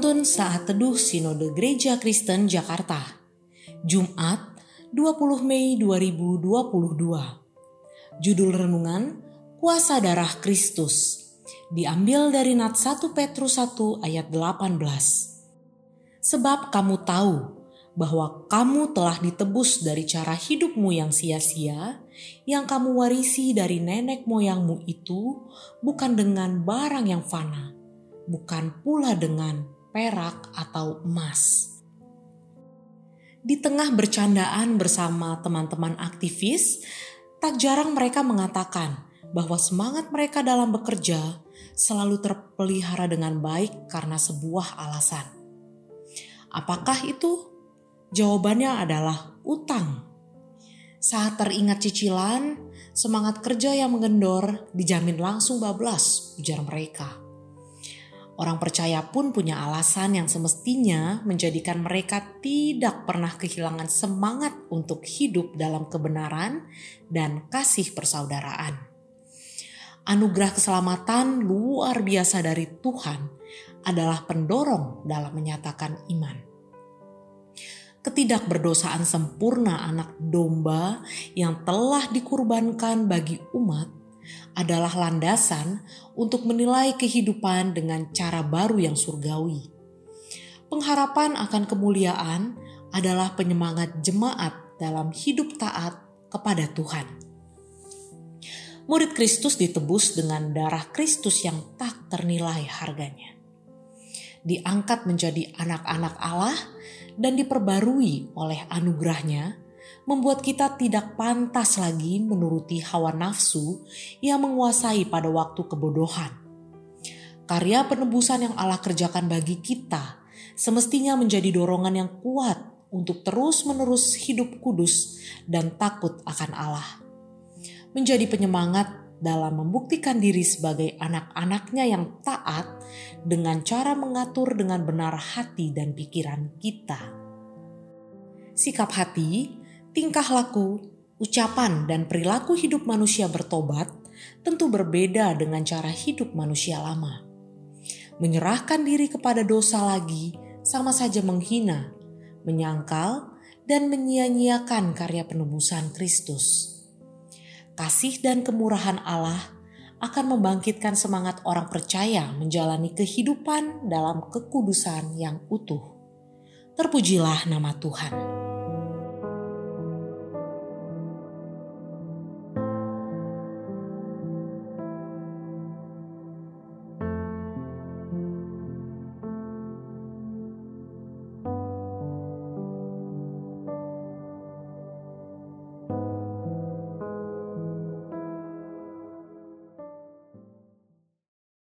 Penuntun Saat Teduh Sinode Gereja Kristen Jakarta. Jumat 20 Mei 2022 Judul Renungan Kuasa Darah Kristus. Diambil dari Nat 1 Petrus 1 ayat 18 Sebab kamu tahu bahwa kamu telah ditebus dari cara hidupmu yang sia-sia, yang kamu warisi dari nenek moyangmu itu, bukan dengan barang yang fana, bukan pula dengan perak atau emas. Di tengah bercandaan bersama teman-teman aktivis, tak jarang mereka mengatakan bahwa semangat mereka dalam bekerja selalu terpelihara dengan baik karena sebuah alasan. Apakah itu? Jawabannya adalah utang. Saat teringat cicilan, semangat kerja yang mengendor dijamin langsung bablas, ujar mereka. Orang percaya pun punya alasan yang semestinya menjadikan mereka tidak pernah kehilangan semangat untuk hidup dalam kebenaran dan kasih persaudaraan. Anugerah keselamatan luar biasa dari Tuhan adalah pendorong dalam menyatakan iman ketidakberdosaan sempurna anak domba yang telah dikurbankan bagi umat adalah landasan untuk menilai kehidupan dengan cara baru yang surgawi. Pengharapan akan kemuliaan adalah penyemangat jemaat dalam hidup taat kepada Tuhan. Murid Kristus ditebus dengan darah Kristus yang tak ternilai harganya. Diangkat menjadi anak-anak Allah dan diperbarui oleh anugerahnya, membuat kita tidak pantas lagi menuruti hawa nafsu yang menguasai pada waktu kebodohan. Karya penebusan yang Allah kerjakan bagi kita semestinya menjadi dorongan yang kuat untuk terus-menerus hidup kudus dan takut akan Allah. Menjadi penyemangat dalam membuktikan diri sebagai anak-anaknya yang taat dengan cara mengatur dengan benar hati dan pikiran kita. Sikap hati, tingkah laku, ucapan, dan perilaku hidup manusia bertobat tentu berbeda dengan cara hidup manusia lama. Menyerahkan diri kepada dosa lagi sama saja menghina, menyangkal, dan menyia-nyiakan karya penebusan Kristus kasih dan kemurahan Allah akan membangkitkan semangat orang percaya menjalani kehidupan dalam kekudusan yang utuh. Terpujilah nama Tuhan.